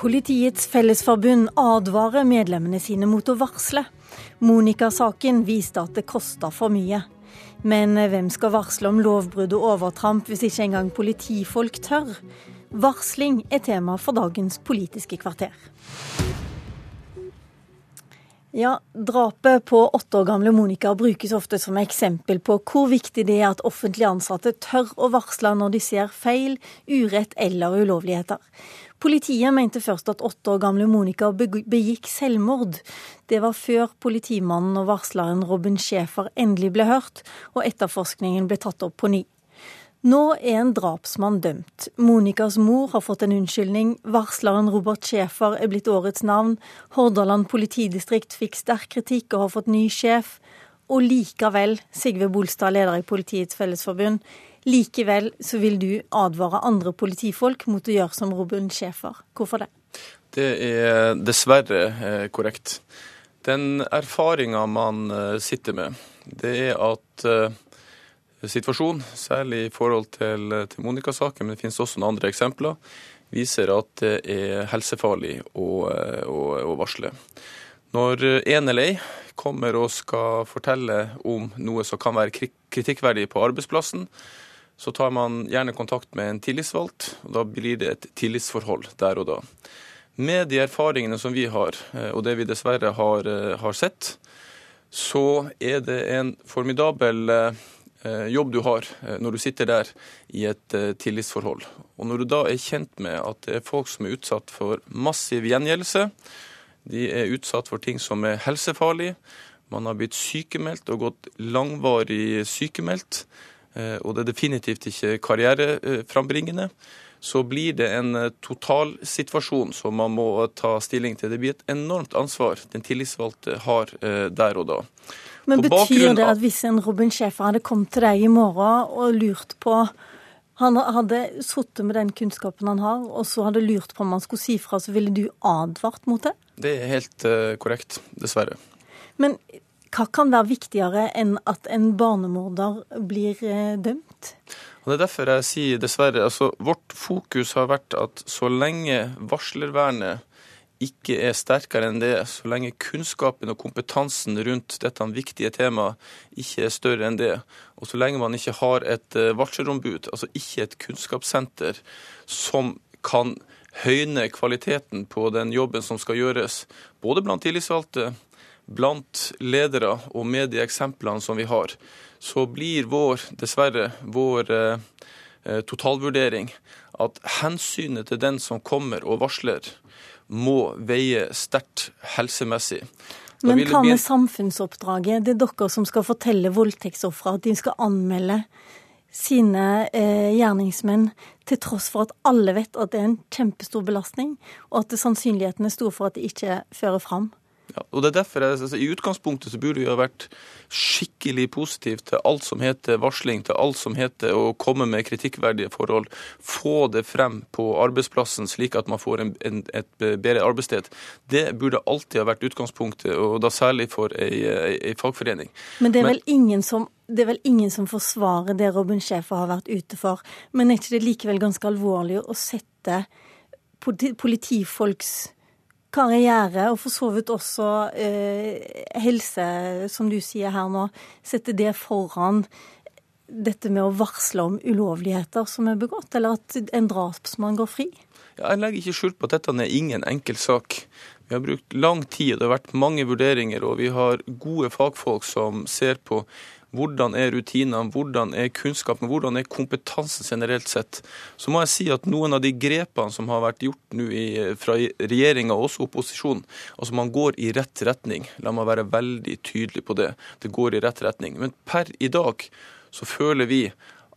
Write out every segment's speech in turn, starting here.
Politiets Fellesforbund advarer medlemmene sine mot å varsle. Monica-saken viste at det kosta for mye. Men hvem skal varsle om lovbrudd og overtramp hvis ikke engang politifolk tør? Varsling er tema for dagens Politiske kvarter. Ja, Drapet på åtte år gamle Monica brukes ofte som eksempel på hvor viktig det er at offentlig ansatte tør å varsle når de ser feil, urett eller ulovligheter. Politiet mente først at åtte år gamle Monica begikk selvmord. Det var før politimannen og varsleren Robin Schäfer endelig ble hørt, og etterforskningen ble tatt opp på ny. Nå er en drapsmann dømt. Monicas mor har fått en unnskyldning. Varsleren Robert Schæfer er blitt årets navn. Hordaland politidistrikt fikk sterk kritikk og har fått ny sjef. Og likevel, Sigve Bolstad, leder i Politiets Fellesforbund, likevel så vil du advare andre politifolk mot å gjøre som Robin Schæfer. Hvorfor det? Det er dessverre eh, korrekt. Den erfaringa man eh, sitter med, det er at eh, situasjon, særlig i forhold til, til Monica-saken, men det finnes også noen andre eksempler, viser at det er helsefarlig å, å, å varsle. Når en eller ei kommer og skal fortelle om noe som kan være kritikkverdig på arbeidsplassen, så tar man gjerne kontakt med en tillitsvalgt, og da blir det et tillitsforhold der og da. Med de erfaringene som vi har, og det vi dessverre har, har sett, så er det en formidabel Eh, jobb du har eh, når du sitter der i et eh, tillitsforhold. Og når du da er kjent med at det er folk som er utsatt for massiv gjengjeldelse, de er utsatt for ting som er helsefarlig, man har blitt sykemeldt og gått langvarig sykemeldt, og det er definitivt ikke karriereframbringende, så blir det en totalsituasjon som man må ta stilling til. Det blir et enormt ansvar den tillitsvalgte har der og da. Men betyr det at hvis en Robin Schäfer hadde kommet til deg i morgen og lurt på Han hadde sittet med den kunnskapen han har, og så hadde lurt på om han skulle si fra, så ville du advart mot det? Det er helt uh, korrekt, dessverre. Men hva kan være viktigere enn at en barnemorder blir uh, dømt? Og Det er derfor jeg sier dessverre. altså Vårt fokus har vært at så lenge varslervernet ikke er sterkere enn det, så lenge kunnskapen og kompetansen rundt dette viktige temaet ikke er større enn det, og så lenge man ikke har et eh, varslerombud, altså ikke et kunnskapssenter som kan høyne kvaliteten på den jobben som skal gjøres, både blant tillitsvalgte, blant ledere og med de eksemplene som vi har, så blir vår, dessverre, vår eh, eh totalvurdering at hensynet til den som kommer og varsler, må veie sterkt helsemessig. Da Men hva med samfunnsoppdraget? Det er dere som skal fortelle voldtektsofre at de skal anmelde sine eh, gjerningsmenn, til tross for at alle vet at det er en kjempestor belastning, og at sannsynligheten er stor for at det ikke fører fram. Ja, og det er derfor jeg, altså, I utgangspunktet så burde vi ha vært skikkelig positive til alt som heter varsling, til alt som heter å komme med kritikkverdige forhold. Få det frem på arbeidsplassen slik at man får en, en, et bedre arbeidssted. Det burde alltid ha vært utgangspunktet, og da særlig for ei, ei, ei fagforening. Men det er vel ingen som det er vel ingen som forsvarer det Robin Schäfer har vært ute for. Men er ikke det likevel ganske alvorlig å sette politifolks karriere, og for så vidt også eh, helse, som du sier her nå, sette det foran dette med å varsle om ulovligheter som er begått, eller at en drapsmann går fri? Ja, jeg legger ikke skjul på at dette er ingen enkel sak. Vi har brukt lang tid, det har vært mange vurderinger, og vi har gode fagfolk som ser på hvordan er rutinene, hvordan er kunnskapen, hvordan er kompetansen generelt sett? Så må jeg si at noen av de grepene som har vært gjort nå fra regjeringa og også opposisjonen, altså man går i rett retning. La meg være veldig tydelig på det. Det går i rett retning. Men per i dag så føler vi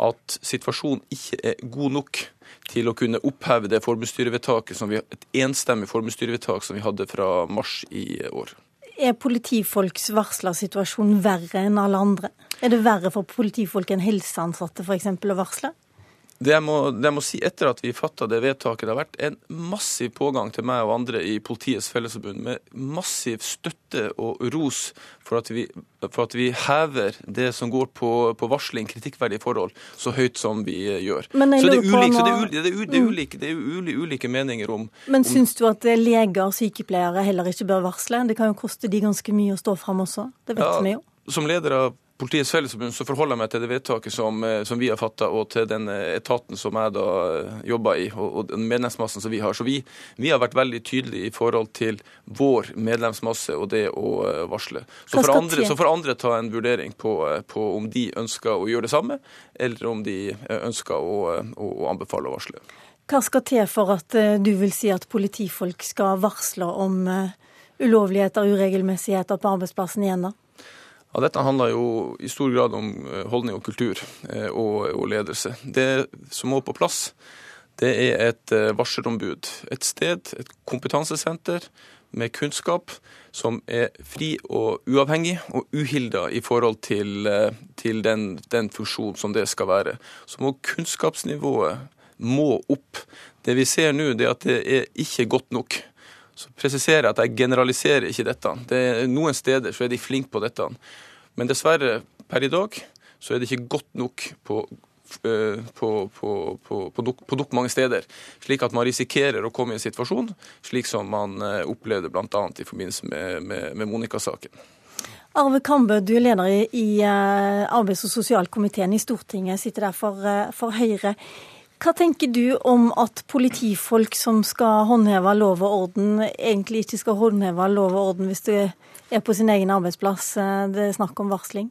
at situasjonen ikke er god nok til å kunne oppheve det forbundsstyrevedtaket som vi, et enstemmig formuesstyrevedtak som vi hadde fra mars i år. Er politifolks varslersituasjon verre enn alle andre? Er det verre for politifolk enn helseansatte f.eks. å varsle? Det jeg, må, det jeg må si etter at vi fatta det vedtaket, det har vært en massiv pågang til meg og andre i Politiets Fellesforbund med massiv støtte og ros for at vi, for at vi hever det som går på, på, varsling, kritikkverdige forhold, så høyt som vi gjør. så det er, ulike, det er, er ulike, det er ulike, ulike, meninger om Men syns du at leger og sykepleiere heller ikke bør varsle? Det kan jo koste de ganske mye å stå fram også. Det vet ja, vi jo. Som leder av Politiets Fellesforbund så forholder jeg meg til det vedtaket som, eh, som vi har fatta, og til den eh, etaten som jeg da eh, jobber i, og, og den medlemsmassen som vi har. Så vi, vi, har vært veldig tydelige i forhold til vår medlemsmasse og det å varsle. Så får andre, så får andre ta en vurdering på, på, om de ønsker å gjøre det samme, eller om de ønsker å, å, å anbefale å varsle. Hva skal til for at du vil si at politifolk skal varsle om ulovligheter og uregelmessigheter på arbeidsplassen igjen, da? Ja, dette handler jo i stor grad om eh, holdning og kultur eh, og, og ledelse. Det som må på plass, det er et eh, varselombud. Et sted, et kompetansesenter med kunnskap som er fri og uavhengig og uhilda i forhold til, til den, den funksjonen som det skal være. Så må kunnskapsnivået må opp. Det vi ser nå, det er at det er ikke godt nok. Så presiserer jeg at jeg generaliserer ikke dette. Det er Noen steder så er de flinke på dette. Men dessverre, per i dag, så er det ikke godt nok på eh, på, på, på, på nok mange steder, slik at man risikerer å komme i en situasjon slik som man eh, opplevde bl.a. i forbindelse med, med, med Monica-saken. Arve Kambe, du er leder i, eh, arbeids- og sosialkomiteen i Stortinget, sitter der for, for Høyre. Hva tenker du om at politifolk som skal håndheve lov og orden, egentlig ikke skal håndheve lov og orden hvis det er på sin egen arbeidsplass eh, det er snakk om varsling?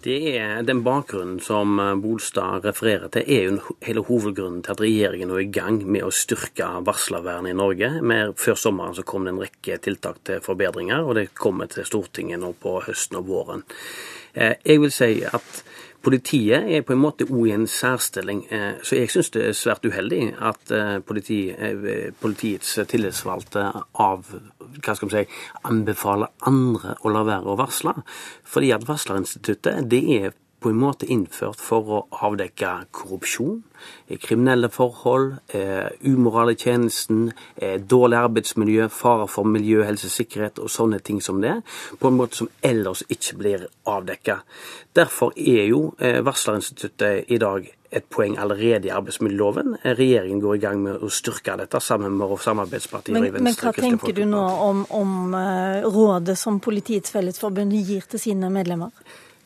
Det er Den bakgrunnen som eh, Bolstad refererer til, er jo hele hovedgrunnen til at regjeringen er i gang med å styrke varslervernet i Norge. Med, før sommeren så kom det en rekke tiltak til forbedringer, og det kommer til Stortinget nå på høsten og våren. Eh, jeg vil si at Politiet er på en måte òg i en særstilling, eh, så jeg syns det er svært uheldig at eh, politi, eh, politiets tillitsvalgte av, hva skal si, anbefaler andre å la være å varsle. Fordi at varslerinstituttet det er på en måte innført for å avdekke korrupsjon, eh, kriminelle forhold, eh, umoral i tjenesten, eh, dårlig arbeidsmiljø, fare for miljø, helse, sikkerhet og sånne ting som det, på en måte som ellers ikke blir avdekka. Derfor er jo varslerinstituttet i dag et poeng allerede i arbeidsmiljøloven. Regjeringen går i gang med å styrke dette sammen med samarbeidspartiene men, i Venstre. Men hva tenker du nå om, om rådet som Politiets Fellesforbund gir til sine medlemmer?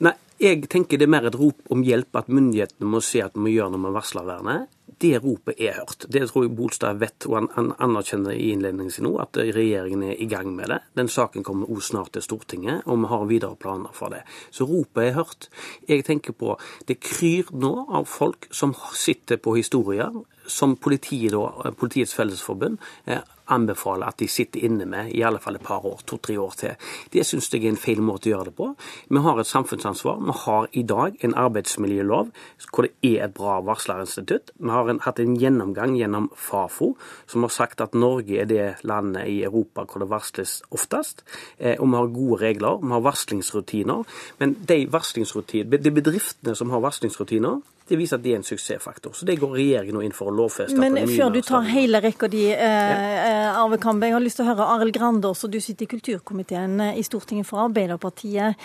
Nei, jeg tenker det er mer et rop om hjelp, at myndighetene må se at vi må gjøre noe med varslervernet. Det ropet er hørt. Det tror jeg Bolstad vet, og han anerkjenner i innledningen sin nå, at regjeringen er i gang med det. Den saken kommer også snart til Stortinget, og vi har videre planer for det. Så ropet er hørt. Jeg tenker på Det kryr nå av folk som sitter på historier som politiet, Politiets Fellesforbund eh, anbefaler at de sitter inne med i alle fall et par år, to-tre år til. Det syns jeg er en feil måte å gjøre det på. Vi har et samfunnsansvar. Vi har i dag en arbeidsmiljølov hvor det er et bra varslerinstitutt. Vi har en, hatt en gjennomgang gjennom Fafo som har sagt at Norge er det landet i Europa hvor det varsles oftest. Eh, og vi har gode regler. Vi har varslingsrutiner. Men de varslingsrutiner, det er bedriftene som har varslingsrutiner, det viser at det er en suksessfaktor. Så det går regjeringen nå inn for å lovfeste. Men før du tar hele rekka di, eh, ja. Arve Kambe, jeg har lyst til å høre Arild Grande også. Du sitter i kulturkomiteen eh, i Stortinget for Arbeiderpartiet.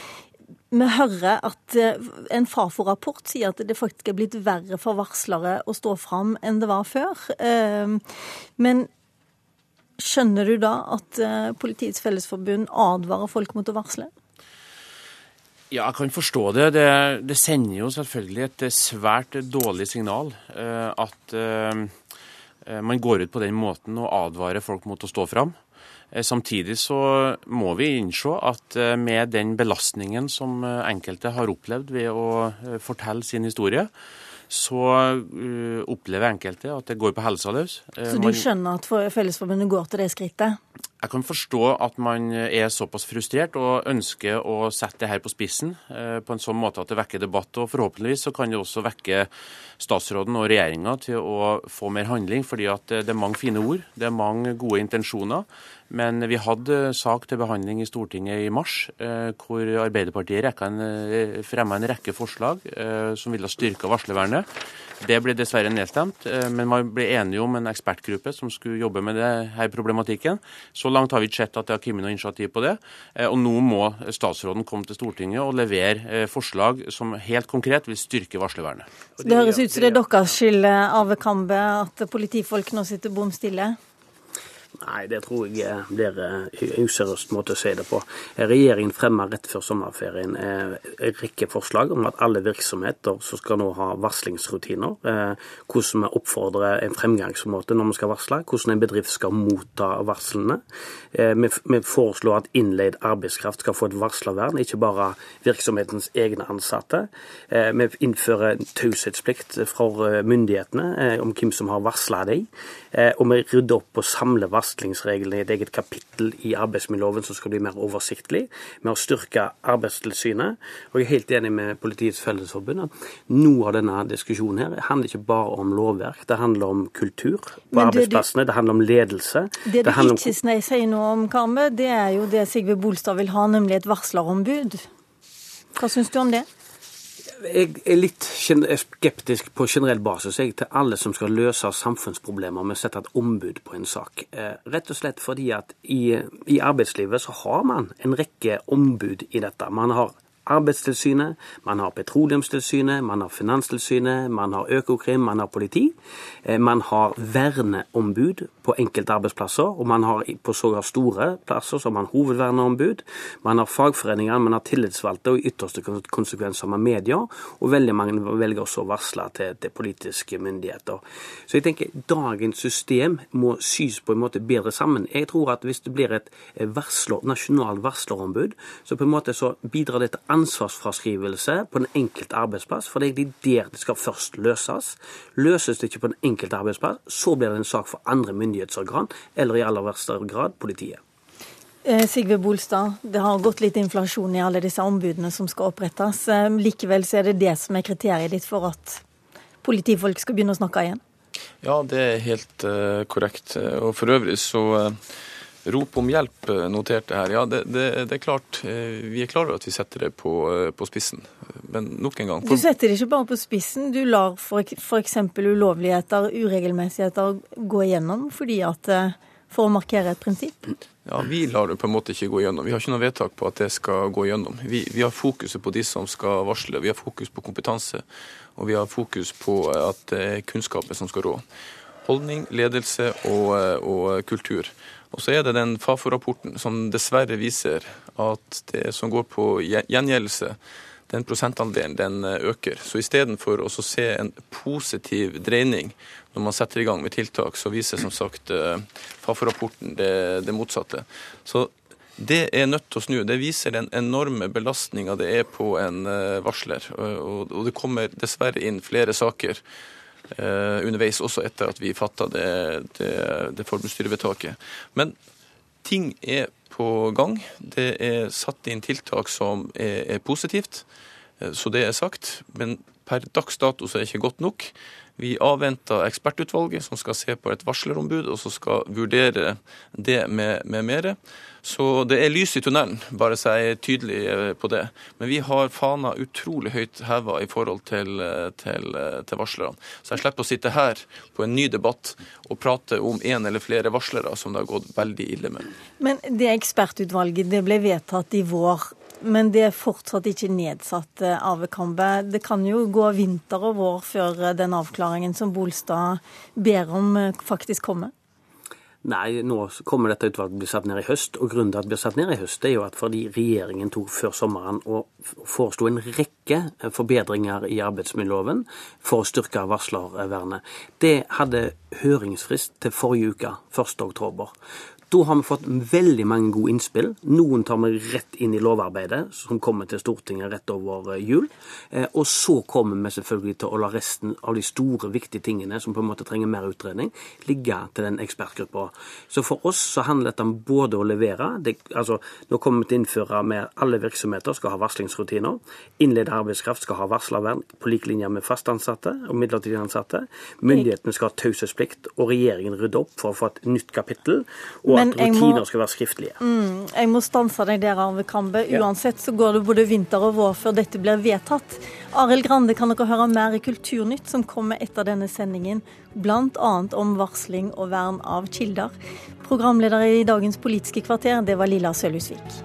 Vi hører at eh, en Fafo-rapport sier at det faktisk er blitt verre for varslere å stå fram enn det var før. Men skjønner du da at Politiets Fellesforbund advarer folk mot å varsle? Ja, jeg kan forstå det. det. det. sender jo selvfølgelig et svært dårlig signal eh, at eh, man går ut på den måten og advarer folk mot å stå fram. Eh, samtidig så må vi innse at med den belastningen som enkelte har opplevd ved å fortelle sin historie, så opplever enkelte at det går på helsa løs. Så du skjønner at Fellesforbundet går til det skrittet? Jeg kan forstå at man er såpass frustrert og ønsker å sette det her på spissen eh, på en sånn måte at det vekker debatt. og Forhåpentligvis så kan det også vekke statsråden og regjeringa til å få mer handling. fordi at det er mange fine ord, det er mange gode intensjoner. Men vi hadde sak til behandling i Stortinget i mars, hvor Arbeiderpartiet fremma en rekke forslag som ville styrke varslervernet. Det ble dessverre nedstemt, eh, men man ble enige om en ekspertgruppe som skulle jobbe med denne problematikken. Så langt har vi ikke sett at det har kommet noe initiativ på det. Eh, og nå må statsråden komme til Stortinget og levere eh, forslag som helt konkret vil styrke varslervernet. Det høres ut som det er deres skyld, Arve Kambe, at politifolk nå sitter bom stille? Nei, det tror jeg eh, blir en eh, useriøs måte å si det på. Regjeringen fremmer rett før sommerferien eh, en rekke forslag om at alle virksomheter som skal nå ha varslingsrutiner, hvordan vi oppfordrer en fremgangsmåte når vi skal varsle, hvordan en bedrift skal motta varslene. Vi foreslår at innleid arbeidskraft skal få et varslervern, ikke bare virksomhetens egne ansatte. Vi innfører taushetsplikt for myndighetene om hvem som har varsla dem, og vi rydder opp og samler varsler varslingsreglene i et eget kapittel i arbeidsmiljøloven som skal bli mer oversiktlig. Vi har styrka Arbeidstilsynet. Og jeg er helt enig med Politiets Fellesforbund at noe av denne diskusjonen her handler ikke bare om lovverk, det handler om kultur på arbeidsplassene, det handler om ledelse. Det du ikke om... sier noe om, Karme, det er jo det Sigve Bolstad vil ha, nemlig et varslerombud. Hva syns du om det? Jeg er litt skeptisk på generell basis jeg, til alle som skal løse samfunnsproblemer med å sette et ombud på en sak. Eh, rett og slett fordi at i, i arbeidslivet så har man en rekke ombud i dette. Man har Arbeidstilsynet, man har Petroleumstilsynet, man har Finanstilsynet, man har Økokrim, man har politi. Eh, man har verneombud på enkelte arbeidsplasser, og man har på sågar store plasser som man hovedverneombud. Man har fagforeninger, man har tillitsvalgte, og i ytterste konsekvens har man media. Og veldig mange velger også å varsle til, til, politiske myndigheter. Så jeg tenker dagens system må sys på en måte bedre sammen. Jeg tror at hvis det blir et varsler, nasjonal varslerombud, så på en måte så bidrar det til ansvarsfraskrivelse på den enkelte arbeidsplass, for det er der det skal først løses. Løses det ikke på den enkelte arbeidsplass, så blir det en sak for andre myndighetsorgan, eller i aller verste grad politiet. Eh, Sigve Bolstad, det har gått litt inflasjon i alle disse ombudene som skal opprettes. Eh, likevel så er det det som er kriteriet ditt for at politifolk skal begynne å snakke igjen? Ja, det er helt uh, korrekt. Og for øvrig så Rop om hjelp eh, noterte her. Ja, det, det, det, er klart. Eh, vi er klar over at vi setter det på, eh, på spissen. Men nok en gang for... Du setter det ikke bare på spissen. Du lar f.eks. ulovligheter, uregelmessigheter gå igjennom fordi at for å markere et prinsipp? Ja, Vi lar det på en måte ikke gå igjennom. Vi har ikke noe vedtak på at det skal gå igjennom. Vi, vi har fokuset på de som skal varsle, vi har fokus på kompetanse, og vi har fokus på at det er kunnskapen som skal rå. Holdning, ledelse og, og kultur. Og så er det den Fafo-rapporten som dessverre viser at det som går på gjengjeldelse, den prosentandelen den eh, øker. Så istedenfor å se en positiv dreining når man setter i gang med tiltak, så viser som sagt eh, Fafo-rapporten det, det, motsatte. Så det er nødt til å snu. Det viser den enorme belastninga det er på en eh, varsler. Og det kommer dessverre inn flere saker Eh, underveis, også etter at vi fatta det, det, det forbundsstyrevedtaket. Men ting er på gang. Det er satt inn tiltak som er, er positivt, eh, så det er sagt. Men per dags dato så er det ikke godt nok. Vi avventer ekspertutvalget som skal se på et varslerombud, og som skal vurdere det med, med mere. Så det er lys i tunnelen, bare så jeg er tydelig eh, på det. Men vi har fana utrolig høyt heva i forhold til, eh, til, eh, til, varslerne. Så jeg slipper å sitte her på en ny debatt og prate om en eller flere varslere som det har gått veldig ille med. Men det ekspertutvalget det ble vedtatt i vår. Men det er fortsatt ikke nedsatt, Arve Kambe. Det kan jo gå vinter og vår før den avklaringen som Bolstad ber om, faktisk kommer? Nei, nå kommer dette utvalget til å bli satt ned i høst. Og grunnen til at det blir satt ned i høst, er jo at fordi regjeringen tok før sommeren og foreslo en rekke forbedringer i arbeidsmiljøloven for å styrke varslervernet. Det hadde høringsfrist til forrige uke, 1. oktober. Da har vi fått veldig mange gode innspill. Noen tar vi rett inn i lovarbeidet, som kommer til Stortinget rett over eh, jul. Eh, og så kommer vi selvfølgelig til å la resten av de store, viktige tingene som på en måte trenger mer utredning, ligge til den ekspertgruppa. Så for oss så handler dette om både å levere det, altså Nå kommer vi til å innføre med alle virksomheter skal ha varslingsrutiner. Innleid arbeidskraft skal ha varslervern på lik linje med fast ansatte og midlertidig ansatte. Myndighetene skal ha taushetsplikt, og regjeringen rydder opp for å få et nytt kapittel. og at rutiner skal være skriftlige. Mm, jeg må stanse deg der, Arve Kambe. Uansett så går det både vinter og vår før dette blir vedtatt. Arild Grande kan dere høre mer i Kulturnytt som kommer etter denne sendingen, bl.a. om varsling og vern av kilder. Programleder i dagens Politiske kvarter, det var Lilla Sølhusvik.